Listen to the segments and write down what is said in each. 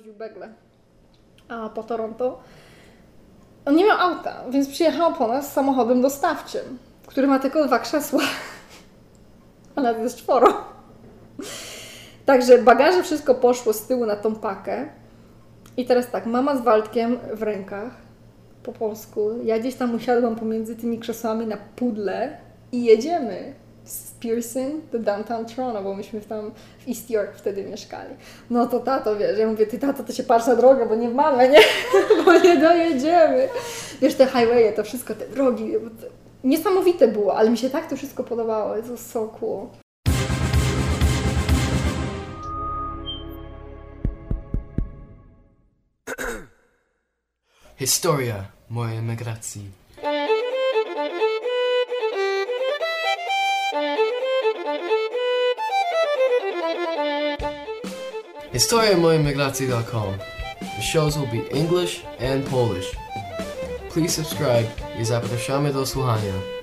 woził Begle a po Toronto. On nie miał auta, więc przyjechał po nas samochodem dostawczym, który ma tylko dwa krzesła. A nawet jest czworo. Także bagaże wszystko poszło z tyłu na tą pakę. I teraz tak, mama z Waldkiem w rękach, po polsku. Ja gdzieś tam usiadłam pomiędzy tymi krzesłami na pudle i jedziemy z Pearson do downtown Toronto, bo myśmy tam w East York wtedy mieszkali. No to tato, wiesz, ja mówię, ty tato, to się patrz na drogę, bo nie mamy, nie? bo nie dojedziemy. Wiesz, te highwaye, to wszystko, te drogi, niesamowite było, ale mi się tak to wszystko podobało, to so cool. Historia mojej emigracji. HistoriaMojemigracji.com. The shows will be English and Polish. Please subscribe i zapraszamy do słuchania.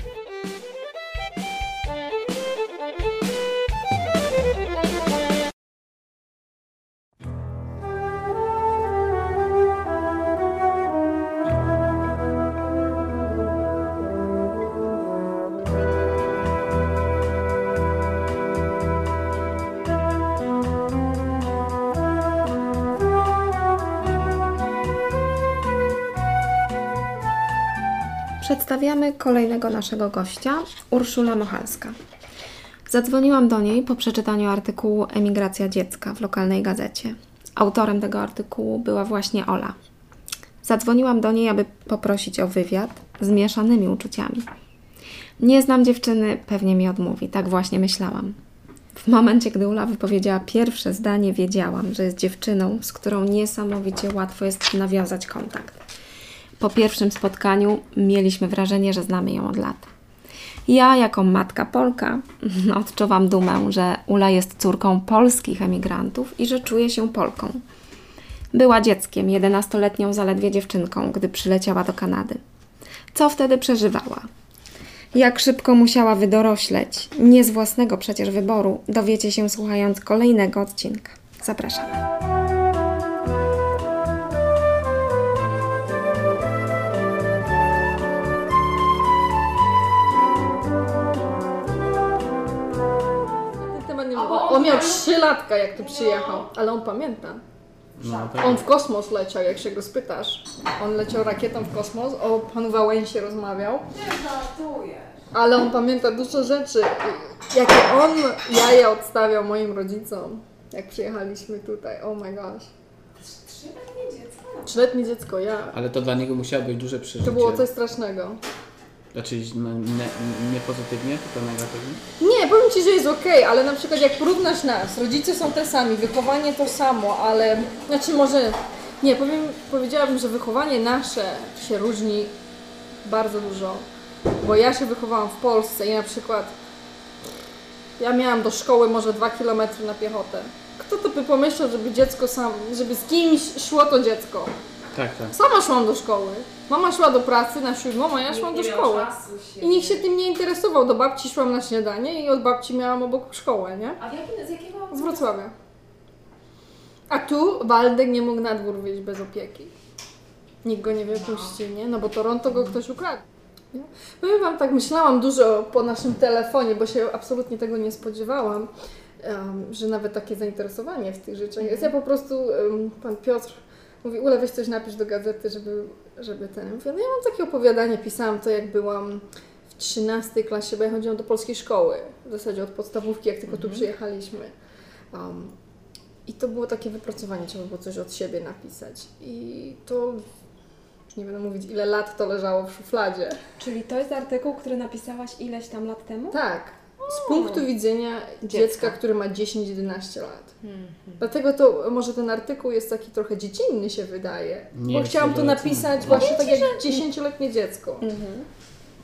Przedstawiamy kolejnego naszego gościa, Urszula Mochalska. Zadzwoniłam do niej po przeczytaniu artykułu Emigracja dziecka w lokalnej gazecie. Autorem tego artykułu była właśnie Ola. Zadzwoniłam do niej, aby poprosić o wywiad z mieszanymi uczuciami. Nie znam dziewczyny, pewnie mi odmówi, tak właśnie myślałam. W momencie, gdy Ula wypowiedziała pierwsze zdanie, wiedziałam, że jest dziewczyną, z którą niesamowicie łatwo jest nawiązać kontakt. Po pierwszym spotkaniu mieliśmy wrażenie, że znamy ją od lat. Ja, jako matka Polka, odczuwam dumę, że Ula jest córką polskich emigrantów i że czuje się Polką. Była dzieckiem, 11-letnią zaledwie dziewczynką, gdy przyleciała do Kanady. Co wtedy przeżywała? Jak szybko musiała wydorośleć, nie z własnego przecież wyboru, dowiecie się słuchając kolejnego odcinka. Zapraszam. On miał 3 latka, jak tu przyjechał, ale on pamięta. No, tak. On w kosmos leciał, jak się go spytasz. On leciał rakietą w kosmos, o panu Wałęsie rozmawiał. Ale on pamięta dużo rzeczy, jakie on jaja odstawiał moim rodzicom, jak przyjechaliśmy tutaj. Oh my gosh. Trzyletnie dziecko, ja. Ale to dla niego musiało być duże przeżycie. To było coś strasznego. Znaczy no, nie, nie pozytywnie, tylko negatywnie? Nie, powiem Ci, że jest okej, ale na przykład jak porównasz nas, rodzice są te sami, wychowanie to samo, ale znaczy może nie, powiem, powiedziałabym, że wychowanie nasze się różni bardzo dużo, bo ja się wychowałam w Polsce i na przykład ja miałam do szkoły może dwa kilometry na piechotę. Kto to by pomyślał, żeby dziecko sam, żeby z kimś szło to dziecko? Tak, tak. Sama szłam do szkoły. Mama szła do pracy na siódmą, a ja szłam do szkoły. I nikt się tym nie interesował. Do babci szłam na śniadanie i od babci miałam obok szkołę, nie? A w jakim, z jakiego? Z Wrocławia. A tu Waldek nie mógł na dwór wyjść bez opieki. Nikt go nie wypuści, nie? No bo Toronto go ktoś ukradł. Nie? Powiem Wam tak, myślałam dużo po naszym telefonie, bo się absolutnie tego nie spodziewałam, em, że nawet takie zainteresowanie w tych rzeczach jest. Ja po prostu, em, pan Piotr mówi, Ule, weź coś napisz do gazety, żeby, żeby ten... Mówię, no ja mam takie opowiadanie, pisałam to jak byłam w 13 klasie, bo ja chodziłam do polskiej szkoły, w zasadzie od podstawówki, jak tylko tu przyjechaliśmy. Um, I to było takie wypracowanie, trzeba było coś od siebie napisać. I to, nie będę mówić ile lat to leżało w szufladzie. Czyli to jest artykuł, który napisałaś ileś tam lat temu? Tak, z punktu widzenia dziecka, które ma 10-11 lat. Dlatego to może ten artykuł jest taki trochę dziecinny się wydaje, Nie bo chciałam to napisać właśnie tak jak 10-letnie dziecko. Mhm.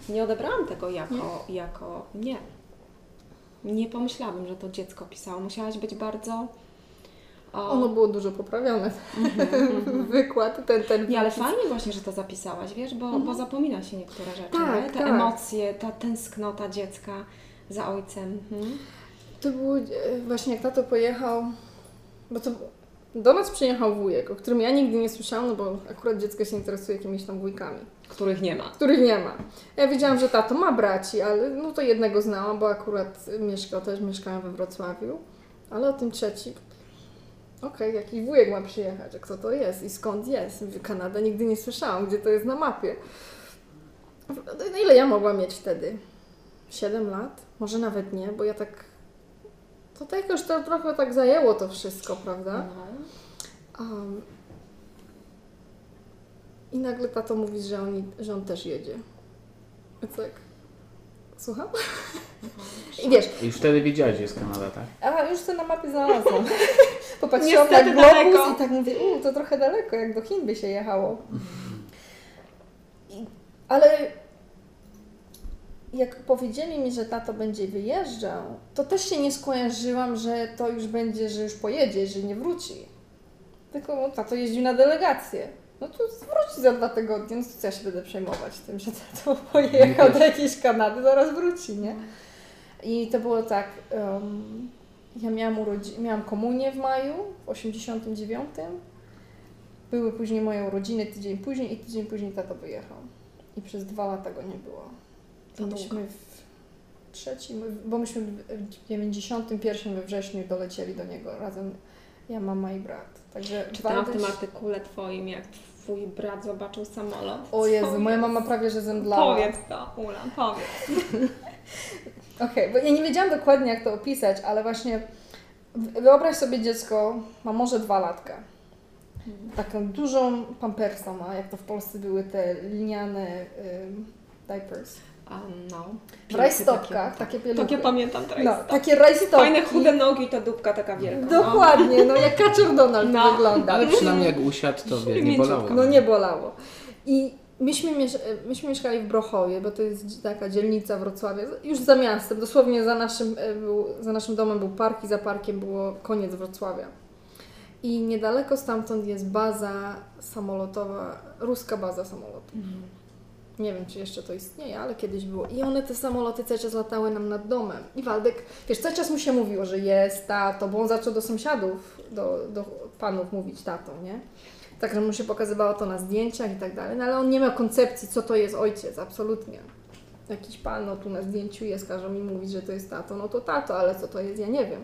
Nie odebrałam tego jako, jako nie. Nie pomyślałabym, że to dziecko pisało. Musiałaś być bardzo. O, Ono było dużo poprawione. Wykład, ten, ten Nie, ale fajnie właśnie, że to zapisałaś, wiesz, bo, bo zapomina się niektóre rzeczy, Tak, nie? Te tak. emocje, ta tęsknota dziecka za ojcem. Mhm. To było e, właśnie jak tato pojechał, bo to Do nas przyjechał wujek, o którym ja nigdy nie słyszałam, no bo akurat dziecko się interesuje jakimiś tam wujkami, Których nie ma. których nie ma. Ja wiedziałam, że tato ma braci, ale no to jednego znałam, bo akurat mieszkał też, mieszkałem we Wrocławiu, ale o tym trzeci okej, jakiś wujek ma przyjechać, a kto to jest i skąd jest? Kanada nigdy nie słyszałam, gdzie to jest na mapie. No ile ja mogłam mieć wtedy? 7 lat? Może nawet nie, bo ja tak... To tak jakoś to trochę tak zajęło to wszystko, prawda? Um, I nagle tato mówi, że, oni, że on też jedzie. Więc tak... Słucham? I wiesz, I już wtedy wiedziałeś, gdzie jest Kanada, tak? a już to na mapie znalazłam. Popatrzyłam na globus daleko. i tak mówię, u, to trochę daleko, jak do Chin by się jechało. I, ale jak powiedzieli mi, że tato będzie wyjeżdżał, to też się nie skojarzyłam, że to już będzie, że już pojedzie, że nie wróci. Tylko no, tato jeździł na delegację. No to wróci za dwa tygodnie, no to co ja się będę przejmować tym, że tato pojechał do jakiejś Kanady, zaraz wróci, nie? I to było tak, em, ja miałam, urodzi- miałam komunię w maju, w 89. Były później moje urodziny tydzień później i tydzień później tato wyjechał. I przez dwa lata go nie było. To myśmy w trzecim, bo myśmy w 91 we wrześniu dolecieli do niego razem, ja, mama i brat. Także Czytałam w tym artykule twoim, jak twój brat zobaczył samolot. O Jezu, moja mama prawie że zemdlała. Powiedz to, Ula, powiedz. Okej, bo ja nie wiedziałam dokładnie jak to opisać, ale właśnie wyobraź sobie dziecko, ma może dwa latka. Taką dużą pampersą ma, jak to w Polsce były te liniane ym, diapers. No. W rajstopkach, takie pieluchy. Takie pamiętam teraz. No, takie rajstopki. Fajne chude nogi, to dupka taka wielka. Dokładnie, no jak kaczor Donald No. wygląda. Ale przynajmniej jak usiadł, to wie, nie bolało. No nie bolało. I myśmy, miesz- myśmy mieszkali w Brochowie, bo to jest taka dzielnica Wrocławia, już za miastem, dosłownie za naszym, e, był, za naszym domem był park i za parkiem było koniec Wrocławia. I niedaleko stamtąd jest baza samolotowa, ruska baza samolotów. Nie wiem, czy jeszcze to istnieje, ale kiedyś było. I one, te samoloty cały czas latały nam nad domem. I Waldek, wiesz, cały czas mu się mówiło, że jest tato, bo on zaczął do sąsiadów, do, do panów mówić tato, nie? Także mu się pokazywało to na zdjęciach i tak dalej, no ale on nie miał koncepcji, co to jest ojciec, absolutnie. Jakiś pan, no tu na zdjęciu jest, każe mi mówić, że to jest tato, no to tato, ale co to jest, ja nie wiem.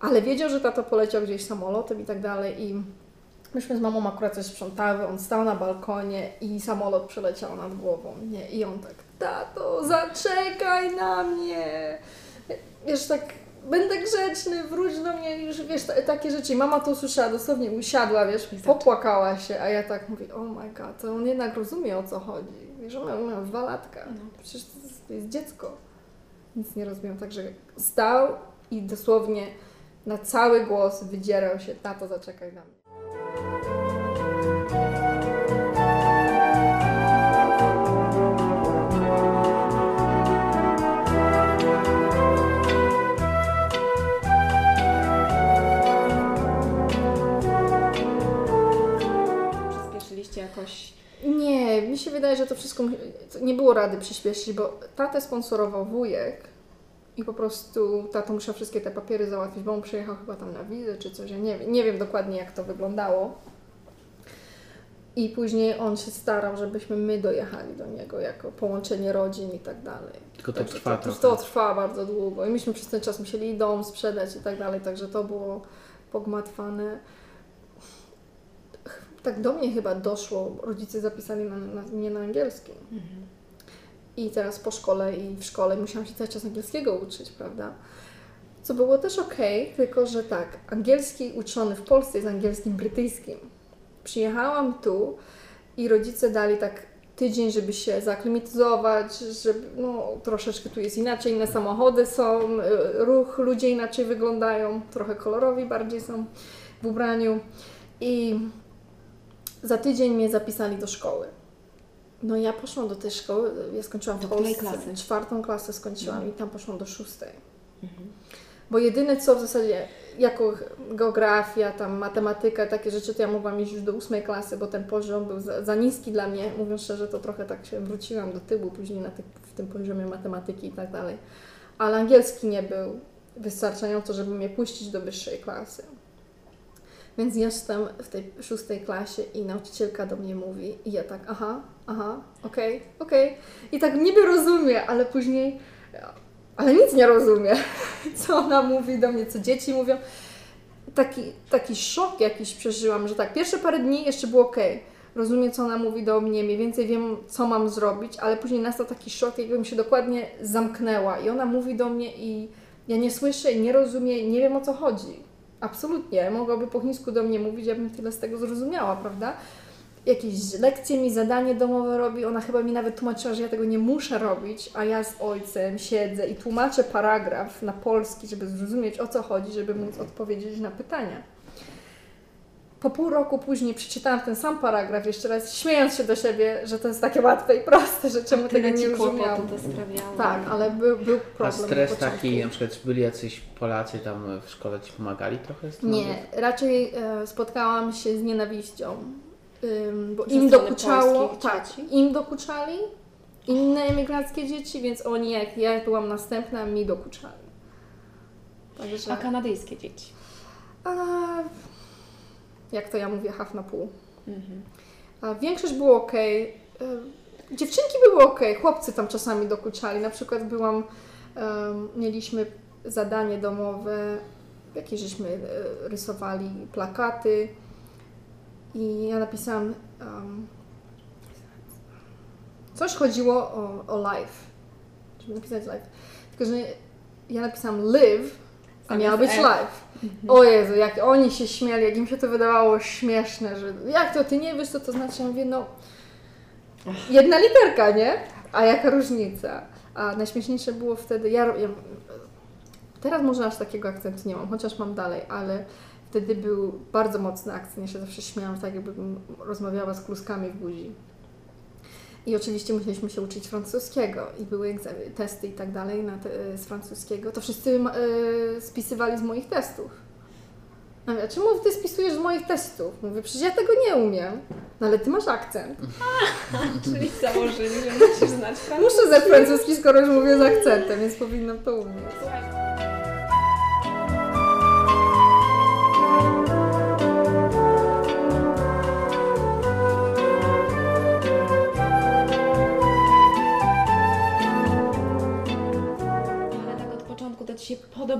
Ale wiedział, że tato poleciał gdzieś samolotem i tak dalej i myśmy z mamą akurat coś sprzątały, on stał na balkonie i samolot przeleciał nad głową, nie? I on tak, tato, zaczekaj na mnie! Wiesz, tak, będę grzeczny, wróć do mnie, już wiesz, ta, takie rzeczy. I Mama to usłyszała, dosłownie usiadła, wiesz, popłakała się, a ja tak mówię, oh my god, to on jednak rozumie o co chodzi. Wiesz, on miał, miał dwa latka, przecież to jest, to jest dziecko. Nic nie rozumiem, także stał i dosłownie na cały głos wydzierał się, tato, zaczekaj na mnie. Jakoś. Nie, mi się wydaje, że to wszystko to nie było rady przyspieszyć, bo tatę sponsorował wujek i po prostu tato musiał wszystkie te papiery załatwić, bo on przyjechał chyba tam na wizę czy coś, ja nie wiem, nie wiem dokładnie jak to wyglądało. I później on się starał, żebyśmy my dojechali do niego jako połączenie rodzin i tak dalej. Tylko to Także trwa to, trochę. to trwa bardzo długo i myśmy przez ten czas musieli dom sprzedać i tak dalej, także to było pogmatwane. Tak do mnie chyba doszło, rodzice zapisali na, na, mnie na angielski. I teraz po szkole i w szkole musiałam się cały czas angielskiego uczyć, prawda? Co było też okej, tylko że tak, angielski uczony w Polsce jest angielskim brytyjskim. Przyjechałam tu i rodzice dali tak tydzień, żeby się zaaklimatyzować, żeby no, troszeczkę tu jest inaczej, inne samochody są, y, ruch, ludzie inaczej wyglądają, trochę kolorowi bardziej są w ubraniu. I za tydzień mnie zapisali do szkoły. No ja poszłam do tej szkoły, ja skończyłam w Polsce, klasy? czwartą klasę skończyłam i tam poszłam do szóstej. Bo jedyne co w zasadzie, jako geografia, tam matematyka, takie rzeczy, to ja mogłam iść już do ósmej klasy, bo ten poziom był za, za niski dla mnie. Mówiąc szczerze, to trochę tak się wróciłam do tyłu później na ty, w tym poziomie matematyki i tak dalej. Ale angielski nie był wystarczająco, żeby mnie puścić do wyższej klasy. Więc jestem w tej szóstej klasie i nauczycielka do mnie mówi i ja tak, aha, aha, okej, okej. I tak niby rozumie, ale później, ale nic nie rozumie, co ona mówi do mnie, co dzieci mówią. Taki, taki szok jakiś przeżyłam, że tak, pierwsze parę dni jeszcze było okej. Rozumiem, co ona mówi do mnie, mniej więcej wiem, co mam zrobić, ale później nastał taki szok, jakbym się dokładnie zamknęła i ona mówi do mnie i ja nie słyszę nie rozumiem, nie wiem o co chodzi. Absolutnie. Mogłaby po chińsku do mnie mówić, ja bym tyle z tego zrozumiała, prawda? Jakieś lekcje mi, zadanie domowe robi. Ona chyba mi nawet tłumaczyła, że ja tego nie muszę robić, a ja z ojcem siedzę i tłumaczę paragraf na polski, żeby zrozumieć o co chodzi, żeby móc odpowiedzieć na pytania. Po pół roku później przeczytałam ten sam paragraf jeszcze raz, śmiejąc się do siebie, że to jest takie łatwe i proste, że czemu tego nie rozumiałam. to sprawiało. Tak, ale był, był problem. A stres taki, na przykład czy byli jacyś Polacy tam w szkole Ci pomagali trochę z tym? Nie, raczej e, spotkałam się z nienawiścią, ym, bo im dokuczało, tak, im dokuczali inne emigranckie dzieci, więc oni jak ja byłam następna, mi dokuczali. Także, A kanadyjskie dzieci. a, jak to ja mówię, half na pół. Mhm. A większość było ok. Dziewczynki były ok, chłopcy tam czasami dokuczali. Na przykład byłam, mieliśmy zadanie domowe, jakieś żeśmy e, rysowali plakaty i ja napisałam em, coś chodziło o, o life, żeby napisać life. Tylko, że ja napisałam live, a miało być life. O Jezu, jak oni się śmiali, jak im się to wydawało śmieszne, że jak to, ty nie wiesz, co to znaczy? Ja mówię, no jedna literka, nie? A jaka różnica? A najśmieszniejsze było wtedy, ja, ja teraz może aż takiego akcentu nie mam, chociaż mam dalej, ale wtedy był bardzo mocny akcent, ja się zawsze śmiałam, tak jakbym rozmawiała z kluskami w buzi. I oczywiście musieliśmy się uczyć francuskiego i były testy i tak dalej na te, z francuskiego. To wszyscy e, spisywali z moich testów. A ja, czemu ty spisujesz z moich testów? Mówię, przecież ja tego nie umiem. No ale ty masz akcent. Czyli założyli, że musisz znać francuski. Muszę znać francuski, skoro już mówię z akcentem, więc powinnam to umieć.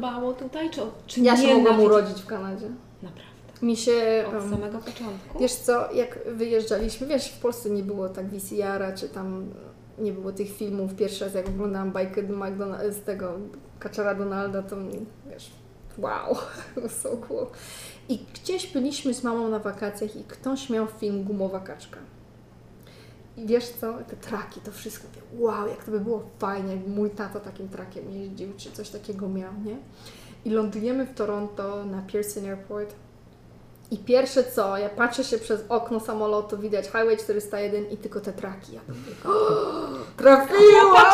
Podobało tutaj, czy, czy Ja się mogłam urodzić w Kanadzie. Naprawdę. Mi się... Od em, samego początku? Wiesz co, jak wyjeżdżaliśmy, wiesz, w Polsce nie było tak VCR-a, czy tam nie było tych filmów. Pierwszy raz jak oglądałam bajkę z tego Kaczora Donalda, to wiesz, wow, so cool. I gdzieś byliśmy z mamą na wakacjach i ktoś miał film Gumowa Kaczka. I wiesz co, te traki, to wszystko, wow, jak to by było fajnie, jakby mój tata takim trakiem jeździł, czy coś takiego miał, nie? I lądujemy w Toronto na Pearson Airport i pierwsze co, ja patrzę się przez okno samolotu, widać Highway 401 i tylko te traki. Ja mówię, trafiłam!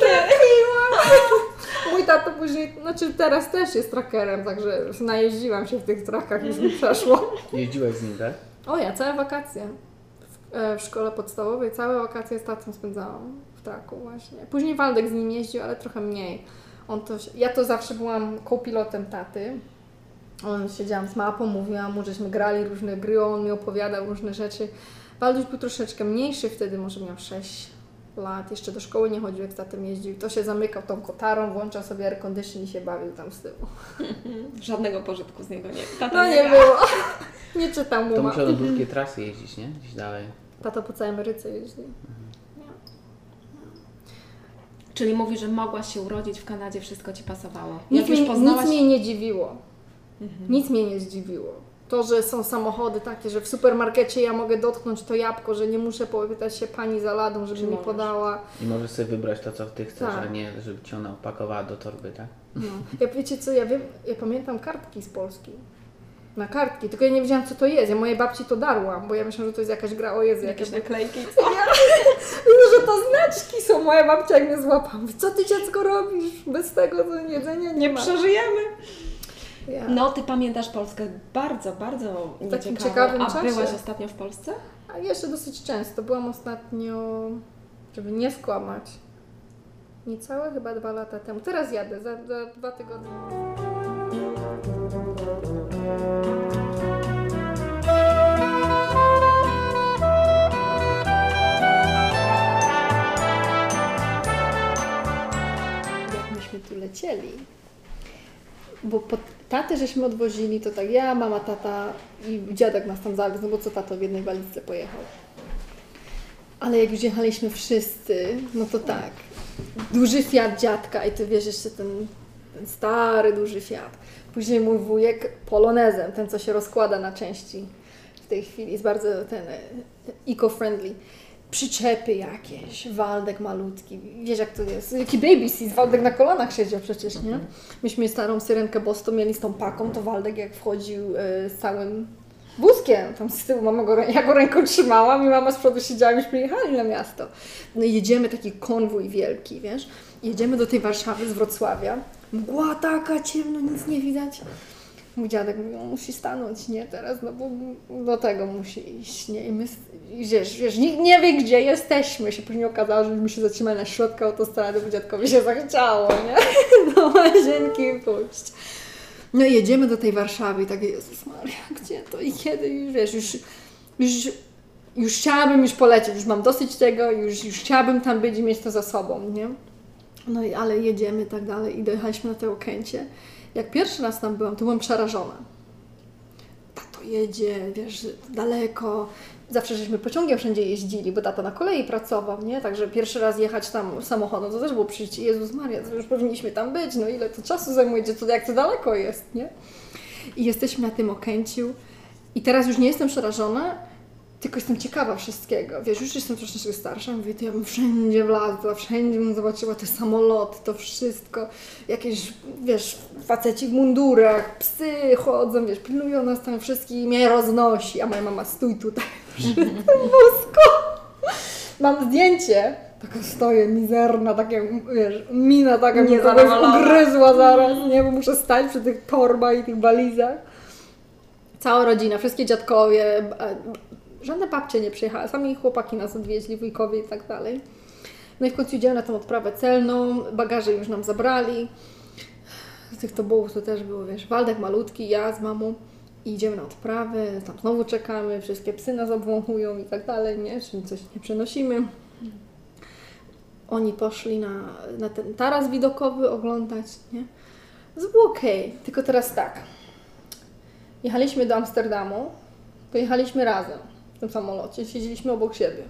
Trafiłam! Mój tato później, znaczy teraz też jest trackerem, także najeździłam się w tych trakach, już mi przeszło. Jeździłeś z nim, tak? O ja, całe wakacje. W, e, w szkole podstawowej całe wakacje z tatą spędzałam w traku właśnie. Później Waldek z nim jeździł, ale trochę mniej. On to, ja to zawsze byłam kopilotem taty. On siedziałam z mapą, mówiłam mu, żeśmy grali różne gry, on mi opowiadał różne rzeczy. Walduś był troszeczkę mniejszy wtedy, może miał 6 lat, jeszcze do szkoły nie chodził, jak tatem jeździł. To się zamykał tą kotarą, włączał sobie air condition i się bawił tam z tyłu. Żadnego pożytku z niego nie. Tata No nie miał. było. Nie czytam mu To ma. musiał do długie trasy jeździć, nie? Gdzieś dalej. Tata po całej Ameryce jeździ. Czyli mówi, że mogłaś się urodzić w Kanadzie, wszystko Ci pasowało. Nic, mnie, poznałaś... nic mnie nie dziwiło. Mhm. Nic mnie nie zdziwiło. To, że są samochody takie, że w supermarkecie ja mogę dotknąć to jabłko, że nie muszę popytać się pani za ladą, żeby Czy mi możesz? podała. I możesz sobie wybrać to, co Ty chcesz, Tak. a nie, żeby Cię ona opakowała do torby, tak? No. Ja, wiecie co, ja wiem, ja pamiętam kartki z Polski. Na kartki, tylko ja nie wiedziałam co to jest. Ja mojej babci to darłam, bo ja myślałam, że to jest jakaś gra o Jezu. Jakieś jakaś- naklejki. Widzę, że to znaczki są. Moja babcia jak mnie złapała. Co ty dziecko robisz? Bez tego to jedzenia nie, Nie ma. przeżyjemy. Ja. No, Ty pamiętasz Polskę bardzo, bardzo takim nieciekawo. ciekawym A czasie. byłaś ostatnio w Polsce? A jeszcze dosyć często. Byłam ostatnio, żeby nie skłamać, niecałe chyba dwa lata temu. Teraz jadę, za, za dwa tygodnie. Przyjechali. Bo po tatę żeśmy odwozili, to tak ja, mama, tata i dziadek nas tam zawiózł, no bo co tato w jednej walizce pojechał. Ale jak już jechaliśmy wszyscy, no to tak, duży Fiat dziadka i ty wiesz jeszcze ten, ten stary, duży Fiat. Później mój wujek polonezem, ten co się rozkłada na części w tej chwili, jest bardzo ten e, eco-friendly. Przyczepy jakieś, Waldek malutki, wiesz jak to jest, jaki baby seat, Waldek na kolanach siedział przecież, nie? Myśmy starą syrenkę Boston mieli z tą paką, to Waldek jak wchodził e, z całym wózkiem, tam z tyłu mama go, ja go ręką trzymałam i mama z przodu siedziała, myśmy jechali na miasto. No i jedziemy, taki konwój wielki, wiesz, jedziemy do tej Warszawy z Wrocławia, mgła taka, ciemno, nic nie widać. Mój dziadek mówi, on musi stanąć, nie teraz, no bo do tego musi iść, nie? I my, wiesz, wiesz, nikt nie wie, gdzie jesteśmy. Się później okazało, że my się zatrzymali na środku autostrady, bo dziadkowi się zachciało, nie? Do łazienki pójść. No i jedziemy do tej Warszawy i tak, Jezus Maria, gdzie to i kiedy? Już wiesz, już, już, już chciałabym już polecieć, już mam dosyć tego, już, już chciałabym tam być i mieć to za sobą, nie? No i ale jedziemy tak dalej i dojechaliśmy na te Okęcie. Jak pierwszy raz tam byłam, to byłam przerażona. Tato jedzie, wiesz, daleko. Zawsze żeśmy pociągiem wszędzie jeździli, bo tata na kolei pracował, nie? Także pierwszy raz jechać tam samochodem, to też było przyjście. Jezus Maria, to już powinniśmy tam być, no ile to czasu zajmuje, to, jak to daleko jest, nie? I jesteśmy na tym Okęciu i teraz już nie jestem przerażona, tylko jestem ciekawa wszystkiego. Wiesz, już jestem troszeczkę starsza, mówię, to ja bym wszędzie wlazła, wszędzie bym zobaczyła te samoloty, to wszystko. Jakieś, wiesz, faceci w mundurach, psy chodzą, wiesz, pilnują nas tam wszystkich i mnie roznosi, a moja mama stój tutaj przy tym wózku. Mam zdjęcie, taka stoję mizerna, takie, wiesz, mina taka, mi kogoś ugryzła zaraz, nie, bo muszę stać przy tych torbach i tych walizach. Cała rodzina, wszystkie dziadkowie, żadne babcie nie przyjechały, sami chłopaki nas odwieźli, wujkowie i tak dalej. No i w końcu idziemy na tą odprawę celną, bagaże już nam zabrali. Z tych tobołów to też było, wiesz, Waldek malutki, ja z mamą i idziemy na odprawę, tam znowu czekamy, wszystkie psy nas obwąchują i tak dalej, nie, czy coś nie przenosimy. Oni poszli na, na ten taras widokowy oglądać, nie. To było okej, tylko teraz tak. Jechaliśmy do Amsterdamu, to jechaliśmy razem w tym samolocie, siedzieliśmy obok siebie.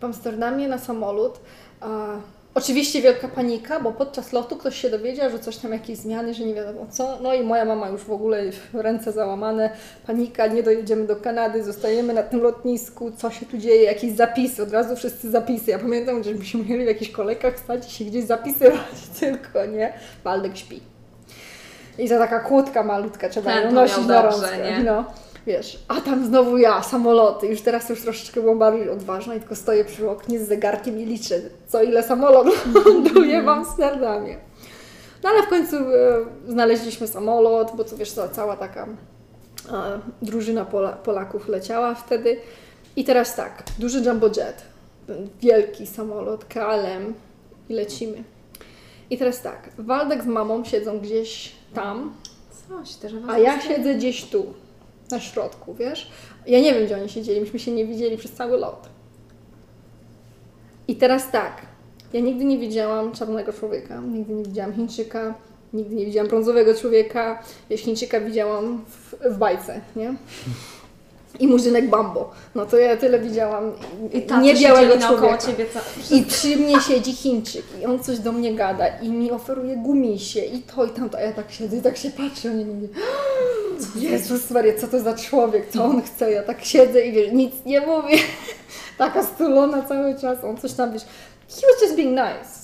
W Amsterdamie na samolot. A, oczywiście wielka panika, bo podczas lotu ktoś się dowiedział, że coś tam jakieś zmiany, że nie wiadomo co. No i moja mama już w ogóle ręce załamane, panika, nie dojedziemy do Kanady, zostajemy na tym lotnisku, co się tu dzieje, jakieś zapisy, od razu wszyscy zapisy. Ja pamiętam, że myśmy mieli w jakichś kolejkach stać i się gdzieś zapisywać tylko, nie? Waldek śpi. I to taka kłódka malutka, trzeba Ten ją nosić na rączkę. No, wiesz, a tam znowu ja, samoloty. Już teraz już troszeczkę byłam bardziej odważna i tylko stoję przy oknie z zegarkiem i liczę, co ile samolot ląduje w Amsterdamie. No ale w końcu e, znaleźliśmy samolot, bo to wiesz, to cała taka e, drużyna Pola, Polaków leciała wtedy. I teraz tak, duży jumbo jet, ten wielki samolot, KLM i lecimy. I teraz tak, Waldek z mamą siedzą gdzieś tam, Coś, a ja siedzę gdzieś tu, na środku, wiesz? Ja nie wiem, gdzie oni siedzieli, myśmy się nie widzieli przez cały lot. I teraz tak, ja nigdy nie widziałam czarnego człowieka, nigdy nie widziałam Chińczyka, nigdy nie widziałam brązowego człowieka, wiesz, Chińczyka widziałam w, w bajce, nie? I murzynek Bambo. No to ja tyle widziałam. I tacy nie białego człowieka. ciebie co... I przy mnie siedzi Chińczyk i on coś do mnie gada i mi oferuje gumisie i to i tamto, a ja tak siedzę i tak się patrzę, oni mówią, Jezus Maria, co to za człowiek, co on chce, ja tak siedzę i wiesz, nic nie mówię, taka stulona cały czas, on coś tam, wiesz, he was just being nice.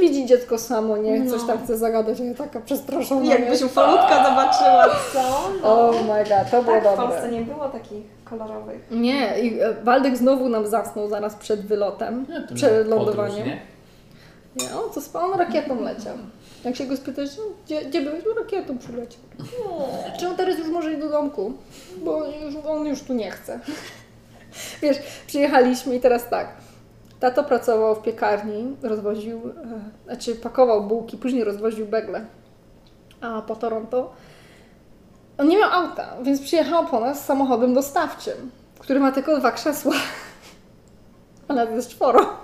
Widzi dziecko samo, nie, coś tam chce zagadać, a ja taka przestraszona. Jakbyś ufalutka zobaczyła, co? Oh my god, to było Tak, w dobre. Polsce nie było takich kolorowych. Nie, i e, Waldek znowu nam zasnął zaraz przed wylotem, Nie, przed lądowaniem. podróż, nie? Nie, on co spał, on rakietą leciał. Jak się go spytasz, "No, gdzie, gdzie byłeś? No rakietą przyleciał. Czy on teraz już może iść do domku? Bo już, on już tu nie chce. Wiesz, przyjechaliśmy i teraz tak. Tato pracował w piekarni, rozwoził, e, znaczy pakował bułki, później rozwoził begle a po Toronto. On nie miał auta, więc przyjechał po nas samochodem dostawczym, który ma tylko dwa krzesła. A nawet jest czworo.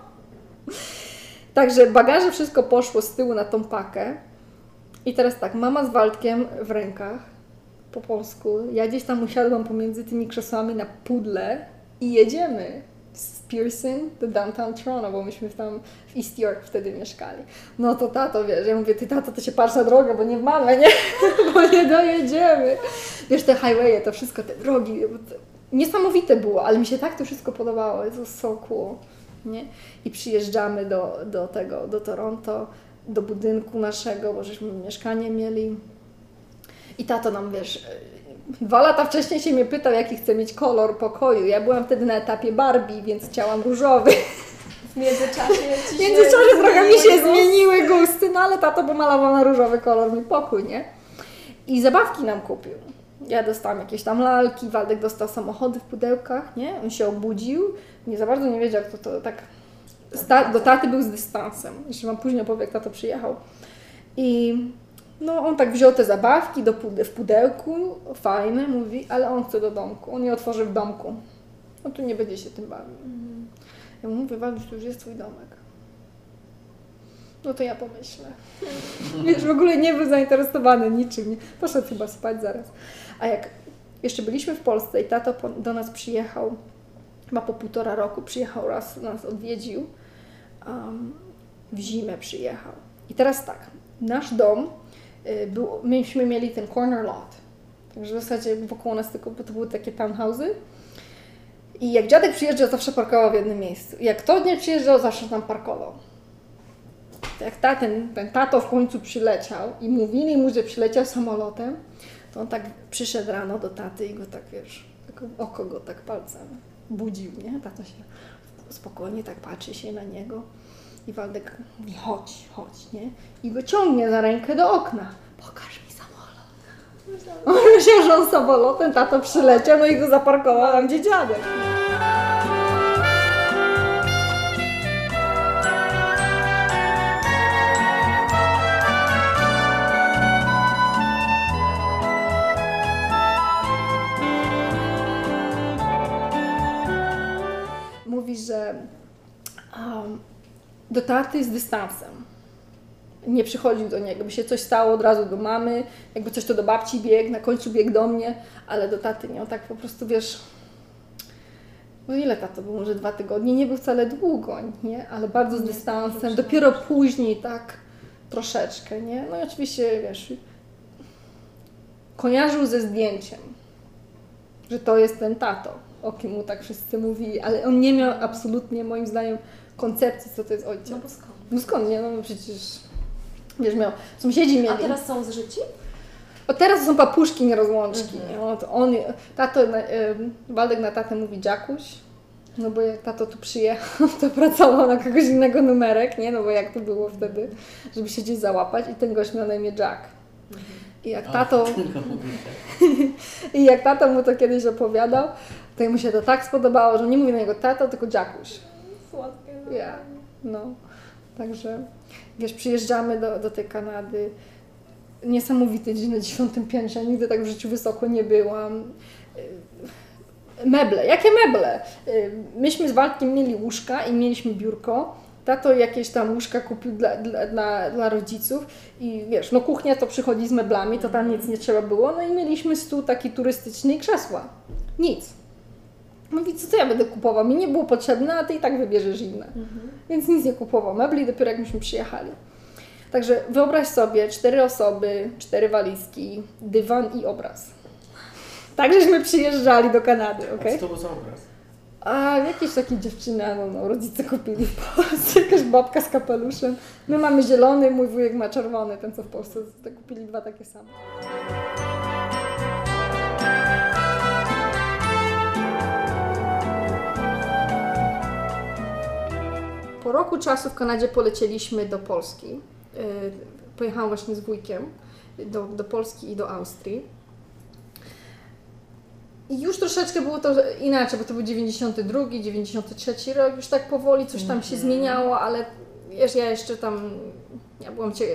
Także bagaże wszystko poszło z tyłu na tą pakę. I teraz tak, mama z Waldkiem w rękach, po polsku. Ja gdzieś tam usiadłam pomiędzy tymi krzesłami na pudle i jedziemy z Pearson do downtown Toronto, bo myśmy tam w East York wtedy mieszkali. No to tato, wiesz, ja mówię, ty tato, to się patrz na drogę, bo nie w mamę, nie? bo nie dojedziemy. Wiesz, te highwaye, to wszystko, te drogi, niesamowite było, ale mi się tak to wszystko podobało, to so cool, nie? I przyjeżdżamy do, do tego, do Toronto, do budynku naszego, bo żeśmy mieszkanie mieli. I tato nam, wiesz, dwa lata wcześniej się mnie pytał, jaki chcę mieć kolor pokoju. Ja byłam wtedy na etapie Barbie, więc chciałam różowy. W międzyczasie W międzyczasie trochę mi się zmieniły gusty, no ale tato pomalował na różowy kolor mój pokój, nie? I zabawki nam kupił. Ja dostałam jakieś tam lalki, Waldek dostał samochody w pudełkach, nie? On się obudził, nie za bardzo nie wiedział, jak to, to tak... Sta- do taty był z dystansem. Jeszcze wam później opowiem, jak tato przyjechał. I no on tak wziął te zabawki do pude- w pudełku, fajne, mówi, ale on chce do domku. On je otworzy w domku. No tu nie będzie się tym bawił. Ja mu mówię, Walduś, to już jest twój domek. No to ja pomyślę. Wiesz, w ogóle nie był zainteresowany niczym. Poszedł chyba spać zaraz. A jak jeszcze byliśmy w Polsce i tato do nas przyjechał, chyba po półtora roku, przyjechał raz, nas odwiedził. Um, w zimę przyjechał. I teraz tak, nasz dom, y, był, myśmy mieli ten corner lot. Także w zasadzie wokół nas tylko, to były takie townhouse'y. I jak dziadek przyjeżdżał, zawsze parkował w jednym miejscu. I jak to nie przyjeżdżał, zawsze tam parkował. Jak ta, ten, ten tato w końcu przyleciał i mówili mu, że przyleciał samolotem, to on tak przyszedł rano do taty i go tak, wiesz, tak oko go tak palcem budził, nie? Tato się spokojnie tak patrzy się na niego i Waldek mówi, chodź, chodź, nie? I go ciągnie za rękę do okna. Pokaż mi samolot. On myślał, że on samolotem, tato przyleciał, no i go zaparkował tam, gdzie dziadek. Do taty z dystansem. Nie przychodził do niego, by się coś stało od razu do mamy, jakby coś to do babci biegł, na końcu biegł do mnie, ale do taty nie. On tak po prostu, wiesz, no ile tato był? Może dwa tygodnie? Nie był wcale długo, nie? Ale bardzo z dystansem. Dopiero później tak troszeczkę, nie? No i oczywiście, wiesz, kojarzył ze zdjęciem, że to jest ten tato, o kim mu tak wszyscy mówili, ale on nie miał absolutnie, moim zdaniem, koncepcji, co to jest ojciec. No bo skąd? No skąd nie? No przecież, wiesz, miał, sąsiedzi mieli. A teraz są zżyci? O teraz to są papuszki, nie rozłączki. Nie? No, to on, tato, na- ym, Waldek na tatę mówi Dziakuś, no bo jak tato tu przyjechał, to pracował na kogoś innego numerek, nie? No bo jak to było wtedy, żeby się gdzieś załapać i ten gość miał na imię Jack. I jak tato, i jak tato mu to kiedyś opowiadał, to mu się to tak spodobało, że nie mówi na niego tato, tylko Dziakuś. Słodkie. Ja, no. Także, wiesz, przyjeżdżamy do, do tej Kanady. Niesamowity dzień na dziesiątym piętrze. Nigdy tak w życiu wysoko nie byłam. Meble. Jakie meble? Myśmy z Waldkiem mieli łóżka i mieliśmy biurko. Tato jakieś tam łóżka kupił dla, dla, dla, dla rodziców i wiesz, no kuchnia to przychodzi z meblami, to tam nic nie trzeba było. No i mieliśmy stół taki turystyczny i krzesła. Nic. Mówi, co to ja będę kupował? Mi nie było potrzebne, a ty i tak wybierzesz inne. Więc nic nie kupował mebli, dopiero jak myśmy przyjechali. Także wyobraź sobie, cztery osoby, cztery walizki, dywan i obraz. Tak żeśmy przyjeżdżali do Kanady, okej? Co to był za obraz? A jakieś takie dziewczyny, no, no rodzice kupili w Polsce, jakaś babka z kapeluszem. My mamy zielony, mój wujek ma czerwony, ten co w Polsce, kupili dwa takie same. Po roku czasu w Kanadzie polecieliśmy do Polski. Yy, Pojechałam właśnie z wujkiem do, do Polski i do Austrii. I już troszeczkę było to inaczej, bo to był 92, 93 rok, już tak powoli coś tam się zmieniało, ale wiesz, ja jeszcze tam, ja byłam, się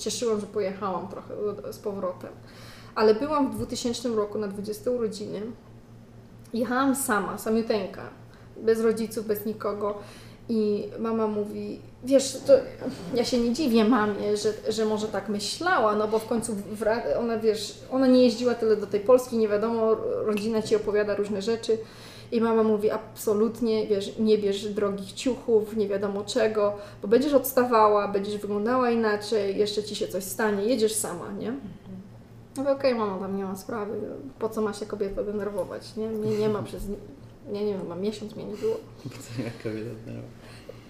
cieszyłam, że pojechałam trochę z powrotem. Ale byłam w 2000 roku na 20 urodziny. Jechałam sama, samiuteńka, bez rodziców, bez nikogo. I mama mówi, wiesz, to ja się nie dziwię mamie, że, że może tak myślała, no bo w końcu ona, wiesz, ona nie jeździła tyle do tej Polski, nie wiadomo, rodzina ci opowiada różne rzeczy. I mama mówi, absolutnie, wiesz, nie bierz drogich ciuchów, nie wiadomo czego, bo będziesz odstawała, będziesz wyglądała inaczej, jeszcze ci się coś stanie, jedziesz sama, nie? No mówię, okej, mama, tam nie ma sprawy, po co ma się kobieta denerwować, nie? Nie, nie ma przez, nie, nie wiem, miesiąc mnie nie było. Jaka.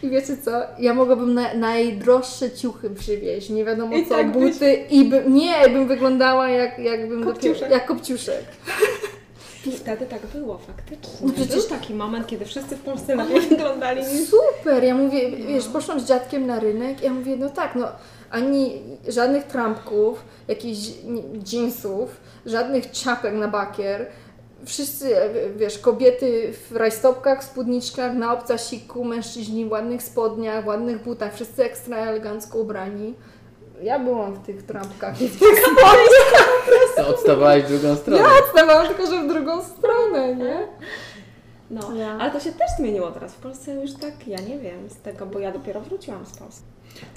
I wiecie co? Ja mogłabym na, najdroższe ciuchy przywieźć, nie wiadomo I co, tak byś- buty i bym, nie, bym wyglądała jak, jakbym Kopciuszek. dopiero, jak kopciuszek. I wtedy tak było faktycznie. No przecież- Był taki moment, kiedy wszyscy w Polsce lepiej wyglądali niż... Super, ja mówię, wiesz, poszłam z dziadkiem na rynek, ja mówię, no tak, no ani żadnych trampków, jakichś jeansów, żadnych czapek na bakier. Wszyscy, wiesz, kobiety w rajstopkach, spódniczkach, na obcasiku, mężczyźni w ładnych spodniach, ładnych butach, wszyscy ekstra elegancko ubrani. Ja byłam w tych trampkach i w tych spodniach, To odstawałeś w drugą stronę. stawałam tylko, że w drugą stronę, nie? No, Ja. ale to się też zmieniło teraz. W Polsce już tak, ja nie wiem z tego, bo ja dopiero wróciłam z Polski.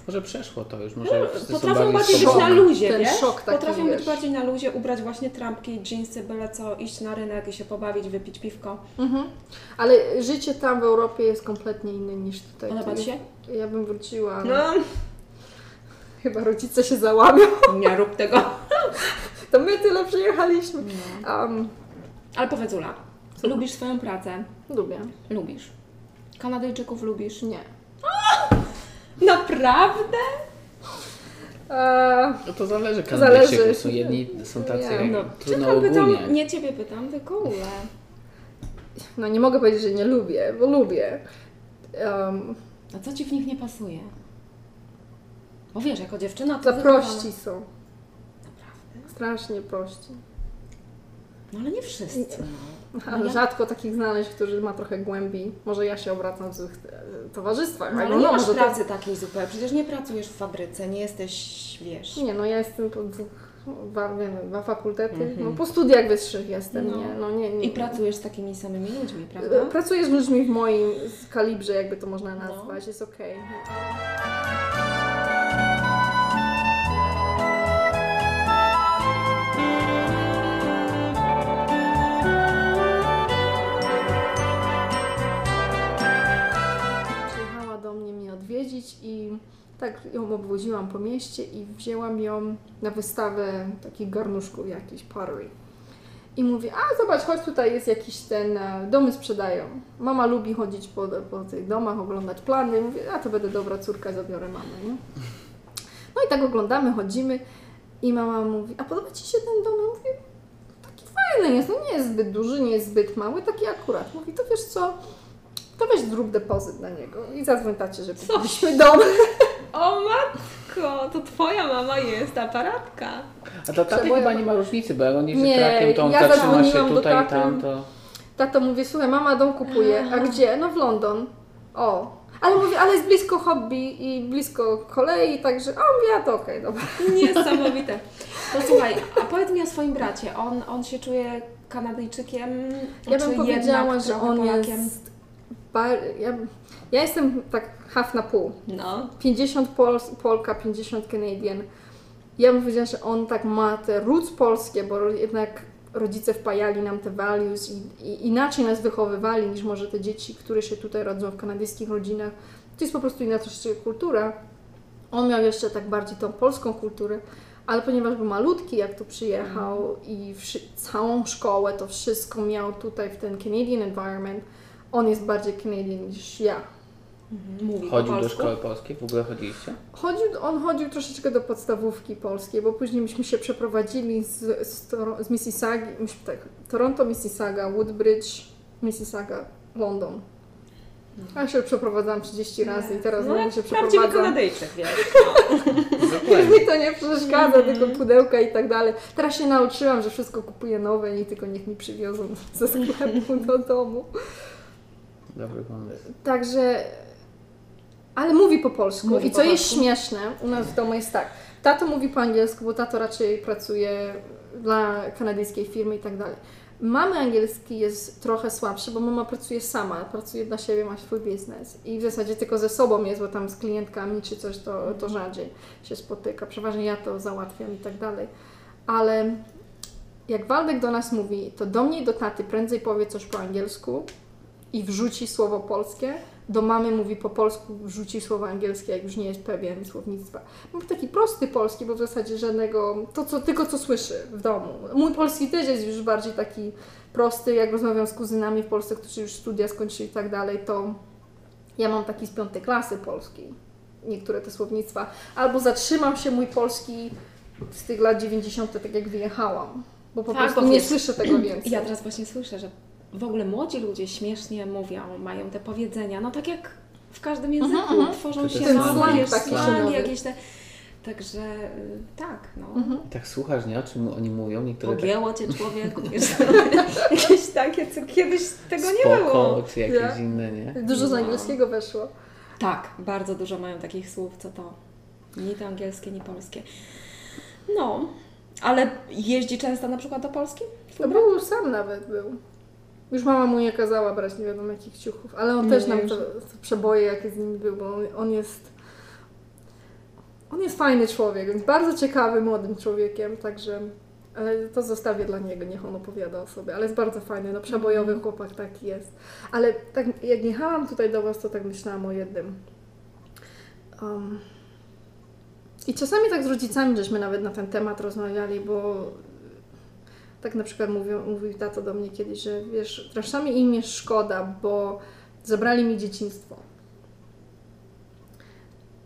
Może przeszło to już, może są Potrafią bardziej bardziej być szok. na luzie, Ten wiesz? szok taki, Potrafią wiesz. być bardziej na luzie, ubrać właśnie trampki, dżinsy, byle co, iść na rynek i się pobawić, wypić piwko. Mhm. Ale życie tam w Europie jest kompletnie inne niż tutaj. Podoba Ci się? Ja bym wróciła. No, Chyba rodzice się załamią. nie rób tego. To my tyle przyjechaliśmy. Um, Ale powiedz Ula, lubisz swoją pracę? lubię. Lubisz. Kanadyjczyków lubisz? Nie. Naprawdę? Eee, No to zależy zależy. Są jedni są tacy, Ja, no, trudno pytam, nie Ciebie pytam, tylko Ulę. no nie mogę powiedzieć, że nie lubię, bo lubię. Um, A co Ci w nich nie pasuje? Bo wiesz, jako dziewczyna to za prości są. Naprawdę? Strasznie prości. No ale nie wszyscy. No. Ale ja- rzadko takich znaleźć, którzy ma trochę głębi. Może ja się obracam w złych e, towarzystwach. No, ale nie masz może to- pracy takiej zupełnie. Przecież nie pracujesz w fabryce, nie jesteś, wiesz... Nie, no ja jestem po dwóch, dwa, fakultety. Mhm. No po studiach wyższych jestem, No. nie, no nie, nie. I pracujesz z takimi samymi ludźmi, E, prawda? Pracuję z ludźmi w moim kalibrze, jakby to można No. nazwać, jest okej. Przyjechała i tak ją obwoziłam po mieście i wzięłam ją na wystawę takich garnuszków jakiś pottery. I mówię, a zobacz, chodź tutaj jest jakiś ten, e, domy sprzedają. Mama lubi chodzić po, po tych domach, oglądać plany. Mówię, a to będę dobra córka, zabiorę mamę, nie? No i tak oglądamy, chodzimy i mama mówi, a podoba Ci się ten dom? Mówię, taki fajny jest, no nie jest zbyt duży, nie jest zbyt mały, taki akurat. Mówi, to wiesz co, to weź zrób depozyt na niego i zadzwoń tacie, że kupiliśmy dom. O matko, to Twoja mama jest aparatka. A to taty chyba nie ma różnicy, bo jak on jeździ Nie, trakiem, to on ja zatrzyma się tutaj i tam, to... Tato mówi, słuchaj, mama dom kupuje, a gdzie? No w London. O. Ale mówi, ale jest blisko hobby i blisko kolei, także, a mówię, a to okej, dobra. Niesamowite. To słuchaj, a powiedz mi o swoim bracie. On, on się czuje Kanadyjczykiem, Ja czy bym powiedziała, że on Polakiem? jest... Ja, ja jestem tak half na pół. No. 50 50 Pols, Polka, 50 Canadian. Ja bym powiedziała, że on tak ma te roots polskie, bo jednak rodzice wpajali nam te values i, i inaczej nas wychowywali niż może te dzieci, które się tutaj rodzą w kanadyjskich rodzinach. To jest po prostu inna troszeczkę kultura. On miał jeszcze tak bardziej tą polską kulturę, ale ponieważ był malutki, jak tu przyjechał i wszy- całą szkołę, to wszystko miał tutaj w ten Canadian environment, on jest bardziej Canadian niż ja. Mhm, Mówi Chodził po do szkoły polskiej? W ogóle chodziliście? Chodził, on chodził troszeczkę do podstawówki polskiej, bo później myśmy się przeprowadzili z, z, Toro- z Mississauga, myśmy tak, Toronto, Mississauga, Woodbridge, Mississauga, London. A ja się przeprowadzałam 30 razy i teraz no, znowu się prawdziwy przeprowadzam. Kanadyjczyk, wiesz. Dokładnie. Mi to nie przeszkadza, tylko pudełka i tak dalej. Teraz się nauczyłam, że wszystko kupuję nowe i tylko niech mi przywiozą ze sklepu do domu. Dobry pomysł. Także, ale mówi po polsku. Mówi I co po jest polsku? śmieszne, u nas w domu jest tak. Tato mówi po angielsku, bo tato raczej pracuje dla kanadyjskiej firmy i tak dalej. Mamy angielski jest trochę słabszy, bo mama pracuje sama, pracuje dla siebie, ma swój biznes i w zasadzie tylko ze sobą jest, bo tam z klientkami czy coś to, to rzadziej się spotyka. Przeważnie ja to załatwiam i tak dalej. Ale jak Waldek do nas mówi, to do mnie i do taty prędzej powie coś po angielsku i wrzuci słowo polskie, do mamy mówi po polsku, wrzuci słowo angielskie, jak już nie jest pewien słownictwa. Mówi taki prosty polski, bo w zasadzie żadnego, to co, tylko co słyszy w domu. Mój polski też jest już bardziej taki prosty, jak rozmawiam z kuzynami w Polsce, którzy już studia skończyli i tak dalej, to ja mam taki z piątej klasy polski, niektóre te słownictwa. Albo zatrzymam się mój polski z tych lat 90., tak jak wyjechałam, bo po Tak, prostu bo nie wiesz, słyszę tego więcej. Ja teraz właśnie słyszę, że w ogóle młodzi ludzie śmiesznie mówią, mają te powiedzenia, no tak jak w każdym języku, mhm. tworzą się nowe, slangi jakieś te... Także y, tak, no. Mhm. Tak słuchasz, nie? O czym oni mówią? Niektóre tak Pogięło cię człowieku, wiesz, jakieś takie, co kiedyś tego nie spoko, było. czy jakieś Ja. inne, nie? Dużo z No. angielskiego weszło. Tak, bardzo dużo mają takich słów, co to ni to angielskie, ni polskie. No, ale jeździ często na przykład do Polski? To był sam nawet był. Już mama mu nie kazała brać nie wiadomo jakich ciuchów, ale on Nie, też nam to, to przeboje jakie z nim był, bo on, on jest on jest fajny człowiek, więc bardzo ciekawy młodym człowiekiem, także ale to zostawię dla niego, niech on opowiada o sobie, ale jest bardzo fajny, no przebojowy Mhm. chłopak taki jest. Ale tak jak jechałam tutaj do Was, to tak myślałam o jednym. Um, I czasami tak z rodzicami żeśmy nawet na ten temat rozmawiali, bo tak na przykład mówił, mówił tato do mnie kiedyś, że wiesz, czasami im jest szkoda, bo zabrali mi dzieciństwo.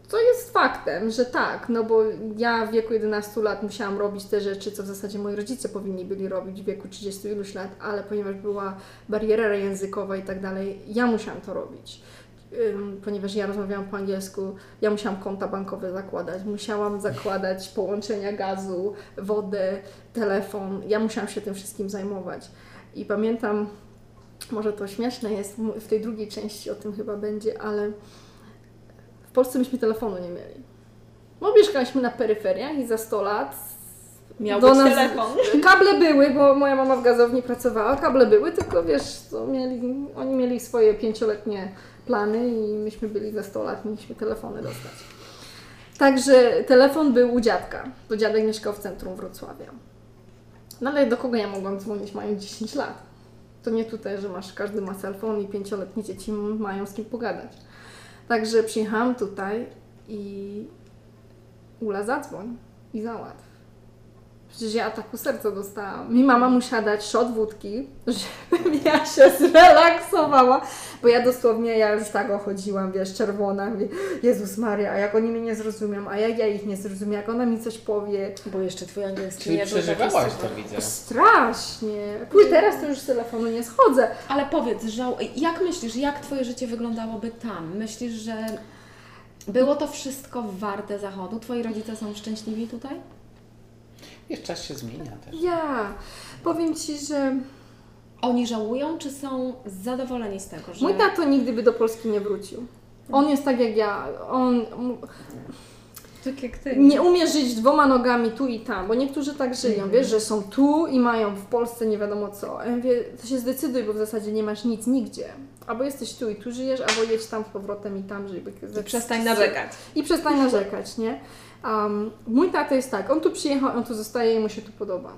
To jest faktem, że tak, no bo ja w wieku 11 lat musiałam robić te rzeczy, co w zasadzie moi rodzice powinni byli robić w wieku 30 iluś lat, ale ponieważ była bariera językowa i tak dalej, ja musiałam to robić. Ponieważ ja rozmawiałam po angielsku, ja musiałam konta bankowe zakładać, musiałam zakładać połączenia gazu, wodę, telefon. Ja musiałam się tym wszystkim zajmować. I pamiętam, może to śmieszne jest, w tej drugiej części o tym chyba będzie, ale w Polsce myśmy telefonu nie mieli. Bo mieszkaliśmy na peryferiach i za 100 lat Miał Do nas- telefon. Kable były, bo moja mama w gazowni pracowała, kable były, tylko wiesz, mieli, oni mieli swoje pięcioletnie plany i myśmy byli za 100 lat, mieliśmy telefony dostać. Także telefon był u dziadka, bo dziadek mieszkał w centrum Wrocławia. No ale do kogo ja mogłam dzwonić mając 10 lat? To nie tutaj, że masz, każdy ma telefon i pięcioletnie dzieci mają z kim pogadać. Także przyjechałam tutaj i Ula zadzwoń i załatw. Przecież ja ataku serca dostałam. Mi mama musiała dać shot wódki, żebym ja się zrelaksowała, bo ja dosłownie, ja już tak ochodziłam, wiesz, czerwona, mówię, Jezus Maria, a jak oni mnie nie zrozumią, a jak ja ich nie zrozumiem, jak ona mi coś powie. Bo jeszcze twój angielski Czyli nie przeżywałaś to, widzę. Strasznie. Pój teraz to już z telefonu nie schodzę. Ale powiedz, żał... jak myślisz, jak Twoje życie wyglądałoby tam? Myślisz, że było to wszystko warte zachodu? Twoi rodzice są szczęśliwi tutaj? Wiesz, czas się zmienia też. Ja powiem Ci, że Oni żałują, czy są zadowoleni z tego, że... mój tato nigdy by do Polski nie wrócił. On jest tak jak ja. On Tak jak Ty. nie umie żyć dwoma nogami tu i tam, bo niektórzy tak żyją, Mhm. wiesz, że są tu i mają w Polsce nie wiadomo co. A ja mówię, to się zdecyduj, bo w zasadzie nie masz nic nigdzie. Albo jesteś tu i tu żyjesz, albo jedź tam z powrotem i tam żyj. bo- I przestań narzekać. I przestań narzekać, nie? Um, mój tata jest tak, on tu przyjechał, on tu zostaje i mu się tu podoba.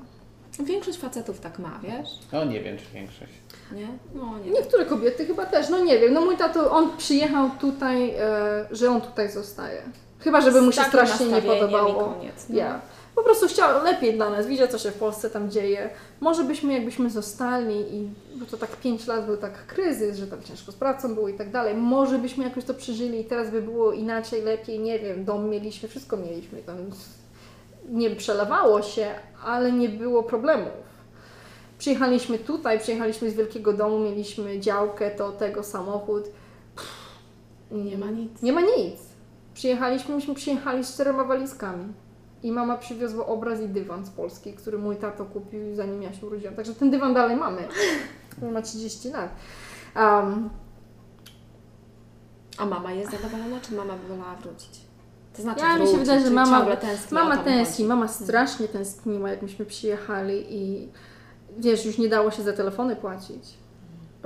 Większość facetów tak ma, wiesz? No nie wiem, czy większość. Nie? No nie. Niektóre kobiety chyba też, no nie wiem. No mój tato, on przyjechał tutaj, e, że on tutaj zostaje. Chyba, żeby mu Z się takim strasznie nie podobało. Koniec. No. Ja. Po prostu chciał lepiej dla nas, widział co się w Polsce tam dzieje. Może byśmy jakbyśmy zostali i, bo to tak 5 lat był tak kryzys, że tam ciężko z pracą było i tak dalej. Może byśmy jakoś to przeżyli i teraz by było inaczej, lepiej, nie wiem, dom mieliśmy, wszystko mieliśmy tam. Nie przelewało się, ale nie było problemów. Przyjechaliśmy tutaj, przyjechaliśmy z wielkiego domu, mieliśmy działkę, to tego, samochód. Nie ma nic. Nie ma nic. Przyjechaliśmy, myśmy przyjechali z czterema walizkami. I mama przywiozła obraz i dywan z Polski, który mój tato kupił zanim ja się urodziłam. Także ten dywan dalej mamy. On ma 30 lat. Um, A mama jest zadowolona, czy mama by wolała wrócić? To znaczy Ja mi się wrócić, wydaje, że mama- tęskni mama tęskni, mama strasznie tęskniła, jak myśmy przyjechali i wiesz, już nie dało się za telefony płacić.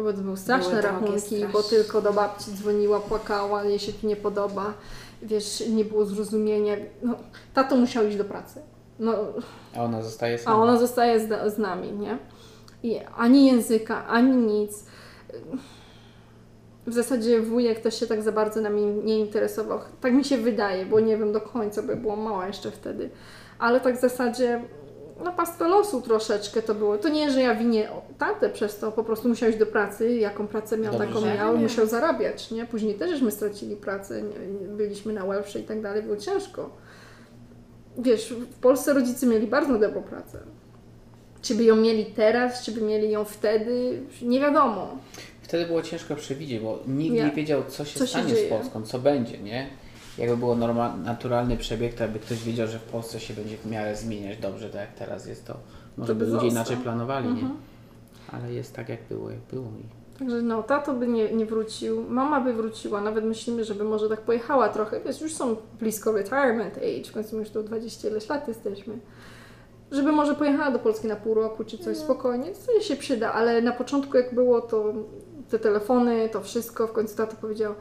Bo to były straszne rachunki, strasznie. bo tylko do babci dzwoniła, płakała, jej się tu nie podoba. Wiesz, nie było zrozumienia. No, tato musiał iść do pracy. No, A ona zostaje a sama. ona zostaje z, z nami, nie? I ani języka, ani nic. W zasadzie wujek też się tak za bardzo nami nie interesował. Tak mi się wydaje, bo nie wiem do końca, bo była mała jeszcze wtedy. Ale tak w zasadzie na pastwę losu troszeczkę to było. To nie, że ja winię tatę przez to, po prostu musiał iść do pracy, jaką pracę miał, Dobrze, taką że miał, nie. musiał zarabiać, nie? Później też żeśmy stracili pracę, byliśmy na welfare i tak dalej, było ciężko. Wiesz, w Polsce rodzice mieli bardzo dobrą pracę. Czy by ją mieli teraz, czy by mieli ją wtedy, nie wiadomo. Wtedy było ciężko przewidzieć, bo nikt Nie. nie wiedział, co się Co się stanie dzieje. z Polską, co będzie, nie? Jakby było norma- naturalny przebieg, to jakby ktoś wiedział, że w Polsce się będzie w miarę zmieniać dobrze, tak jak teraz jest, to może To by ludzie został. inaczej planowali, Mhm. nie? Ale jest tak, jak było, jak było. Także no, tato by nie, nie wrócił, mama by wróciła, nawet myślimy, żeby może tak pojechała trochę, wiesz, już są blisko retirement age, w końcu my już tu 20 ileś lat jesteśmy. Żeby może pojechała do Polski na pół roku czy coś spokojnie, to się przyda, ale na początku jak było to te telefony, to wszystko, w końcu tato powiedział,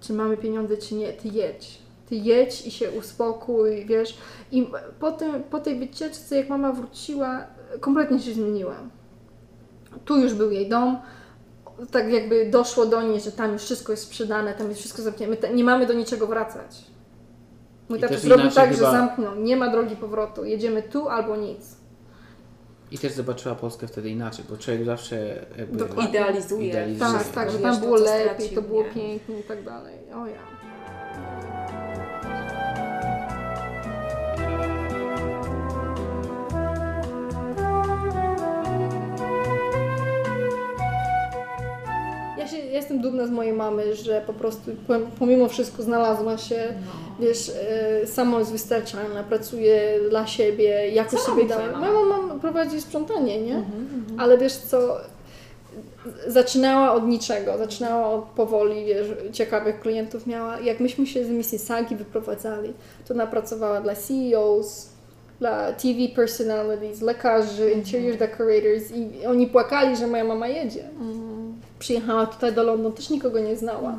czy mamy pieniądze, czy nie, ty jedź. Ty jedź i się uspokój, wiesz. I po, tym, po tej wycieczce, jak mama wróciła, kompletnie się zmieniła. Tu już był jej dom, tak jakby doszło do niej, że tam już wszystko jest sprzedane, tam jest wszystko zamknięte, nie mamy do niczego wracać. Mój I tata zrobił tak, chyba- że zamknął, nie ma drogi powrotu, jedziemy tu albo nic. I też zobaczyła Polskę wtedy inaczej, bo człowiek zawsze jakby Dokładnie. Idealizuje. Idealizuje. Tak, tak, że tam to, było lepiej, to było nie? pięknie i tak dalej. O ja. Jestem dumna z mojej mamy, że po prostu pom- pomimo wszystko znalazła się, No. wiesz, e, samo jest wystarczalna, pracuje dla siebie, jakoś Co sobie dała. mama? Mama mam, prowadzi sprzątanie, nie? Mhm, Ale wiesz co, zaczynała od niczego, zaczynała od powoli, wiesz, ciekawych klientów miała. Jak myśmy się z Mississaugi wyprowadzali, to ona pracowała dla CEOs, dla TV personalities, lekarzy, interior decorators i oni płakali, że moja mama jedzie. Przyjechała tutaj do Londynu, też nikogo nie znała.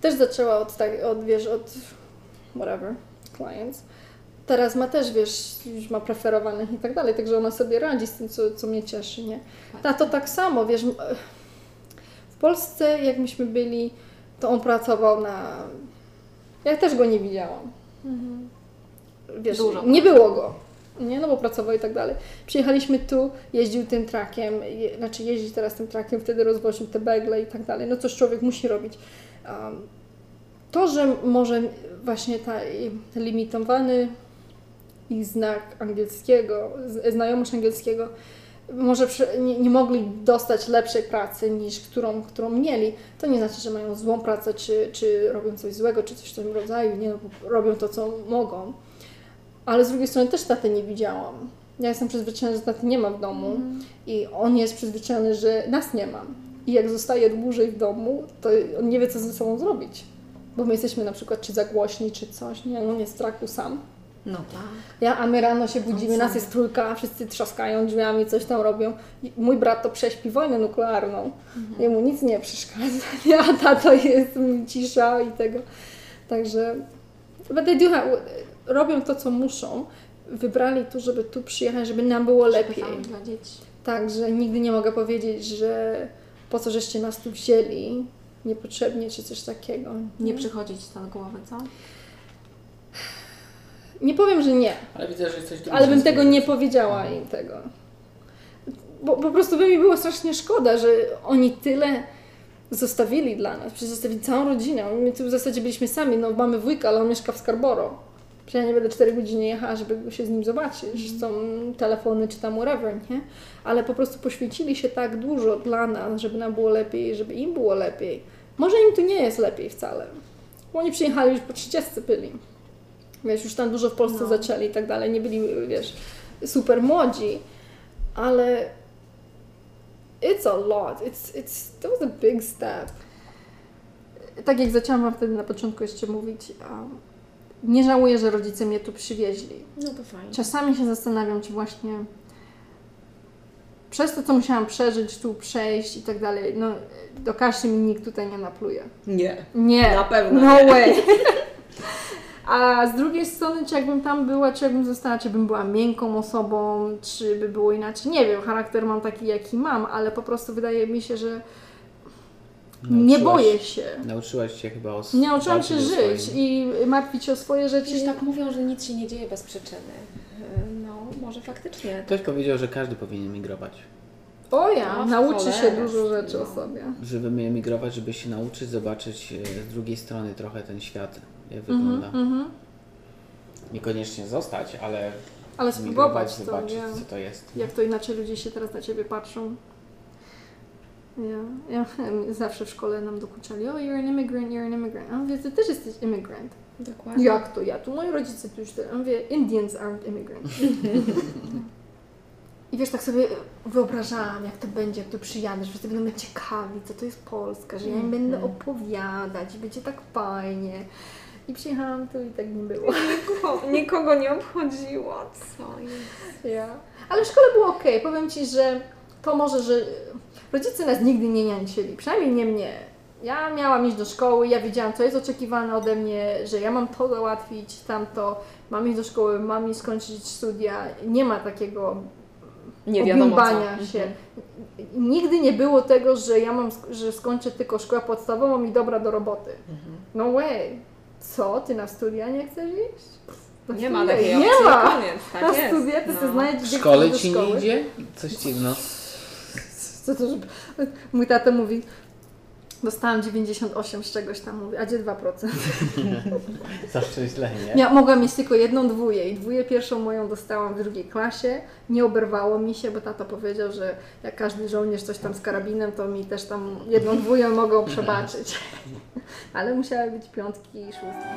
Też zaczęła od, tak, od wiesz, od whatever, clients. Teraz ma też, wiesz, już ma preferowanych i tak dalej, także ona sobie radzi z tym, co, co mnie cieszy, nie? Tato tak samo, wiesz, w Polsce jak myśmy byli, to on pracował na... Ja też go nie widziałam. Wiesz, Dużo nie było go. Nie, no bo pracował i tak dalej. Przyjechaliśmy tu, jeździł tym trakiem, je, znaczy jeździ teraz tym trakiem, wtedy rozwoził te begle i tak dalej. No coś człowiek musi robić. Um, to, że może właśnie ta, limitowany ich znak angielskiego, znajomość angielskiego, może nie, nie mogli dostać lepszej pracy niż którą, którą mieli, to nie znaczy, że mają złą pracę, czy, czy robią coś złego, czy coś w tym rodzaju, nie, no, robią to, co mogą. Ale z drugiej strony też taty nie widziałam. Ja jestem przyzwyczajona, że taty nie ma w domu i on jest przyzwyczajony, że nas nie ma. I jak zostaje dłużej w domu, to on nie wie, co ze sobą zrobić. Bo my jesteśmy na przykład czy za głośni, czy coś, nie? On jest w strachu sam. No tak. Ja, a my rano się budzimy, On nas sam. jest trójka, wszyscy trzaskają drzwiami, coś tam robią. Mój brat to prześpi wojnę nuklearną. Jemu nic nie przeszkadza, nie? a tato jest cisza i tego. Także but they do have, robią to, co muszą. Wybrali tu, żeby tu przyjechać, żeby nam było lepiej. Dla dzieci. Także nigdy nie mogę powiedzieć, że po co żeście nas tu wzięli niepotrzebnie, czy coś takiego. Nie przychodzić to do głowy, co? Nie powiem, że nie. Ale widzę, że jesteś Ale bym tego nie powiedziała im tego. Bo po prostu by mi było strasznie szkoda, że oni tyle zostawili dla nas. Przecież zostawili całą rodzinę. My tu w zasadzie byliśmy sami. No mamy wujka, ale on mieszka w Scarborough. Przecież ja nie będę 4 godziny jechała, żeby się z nim zobaczyć. Są telefony czy tam whatever, nie? Ale po prostu poświęcili się tak dużo dla nas, żeby nam było lepiej, żeby im było lepiej. Może im tu nie jest lepiej wcale. Bo oni przyjechali już po 30 byli. Wiesz, już tam dużo w Polsce No. zaczęli i tak dalej. Nie byli, wiesz, super młodzi, ale it's a lot. It's, it's, that was a big step. Tak jak zaczęłam Wam wtedy na początku jeszcze mówić, um, nie żałuję, że rodzice mnie tu przywieźli. No to fajnie. Czasami się zastanawiam, czy właśnie przez to, co musiałam przeżyć, tu przejść i tak dalej, no do kaszy mi nikt tutaj nie napluje. Nie. Nie. Na pewno No nie. way. A z drugiej strony, czy jakbym tam była, czy jakbym została, czy bym była miękką osobą, czy by było inaczej. Nie wiem, charakter mam taki, jaki mam, ale po prostu wydaje mi się, że nie boję się. Nauczyłaś się chyba o Nie nauczyłam się żyć swoim. i martwić się o swoje rzeczy. Przecież tak mówią, że nic się nie dzieje bez przyczyny. No, może faktycznie. Ktoś powiedział, że każdy powinien emigrować. O ja, O, nauczy się dużo rzeczy o No. sobie. Żeby emigrować, żeby się nauczyć, zobaczyć e, z drugiej strony trochę ten świat, jak Mhm, wygląda. mhm. Niekoniecznie zostać, ale Ale spróbować to, zobaczyć, co to jest. Jak to inaczej ludzie się teraz na Ciebie patrzą. Ja, ja zawsze w szkole nam dokuczali, oh you're an immigrant, you're an immigrant. A mówię, ty też jesteś immigrant. Dokładnie. Jak to ja? Tu moi rodzice tu już, ja mówię, Indians aren't immigrants. I wiesz, tak sobie wyobrażałam, jak to będzie, jak tu przyjadę, że wszyscy będą ciekawi, co to jest Polska, że ja im będę opowiadać i będzie tak fajnie. I przyjechałam tu i tak nie było. Nikogo, nikogo nie obchodziło. Co jest? Ja. Ale w szkole było ok. Powiem Ci, że to może, że rodzice nas nigdy nie niańczyli, przynajmniej nie mnie. Ja miałam iść do szkoły, ja wiedziałam, co jest oczekiwane ode mnie, że ja mam to załatwić, tamto, mam iść do szkoły, mam iść skończyć studia. Nie ma takiego Nie wiadomo co. się. Mhm. Nigdy nie było tego, że ja mam, że skończę tylko szkołę podstawową i dobra do roboty. Mhm. No way. Co? Ty na studia nie chcesz iść? Na Nie ma takiej Nie opcji, ma! koniec, tak na jest. studia ty No. sobie znajdziesz W gdzie szkole ci nie idzie? Coś dziwno. Co to, że... Mój tata mówi, dostałam 98 z czegoś tam, mówi, a gdzie 2%? Zawsze źle, nie? Ja mogłam mieć tylko jedną dwóję i dwóję pierwszą moją dostałam w drugiej klasie. Nie oberwało mi się, bo tata powiedział, że jak każdy żołnierz coś tam z karabinem, to mi też tam jedną dwóję mogą przebaczyć. Ale musiały być piątki i szóstki.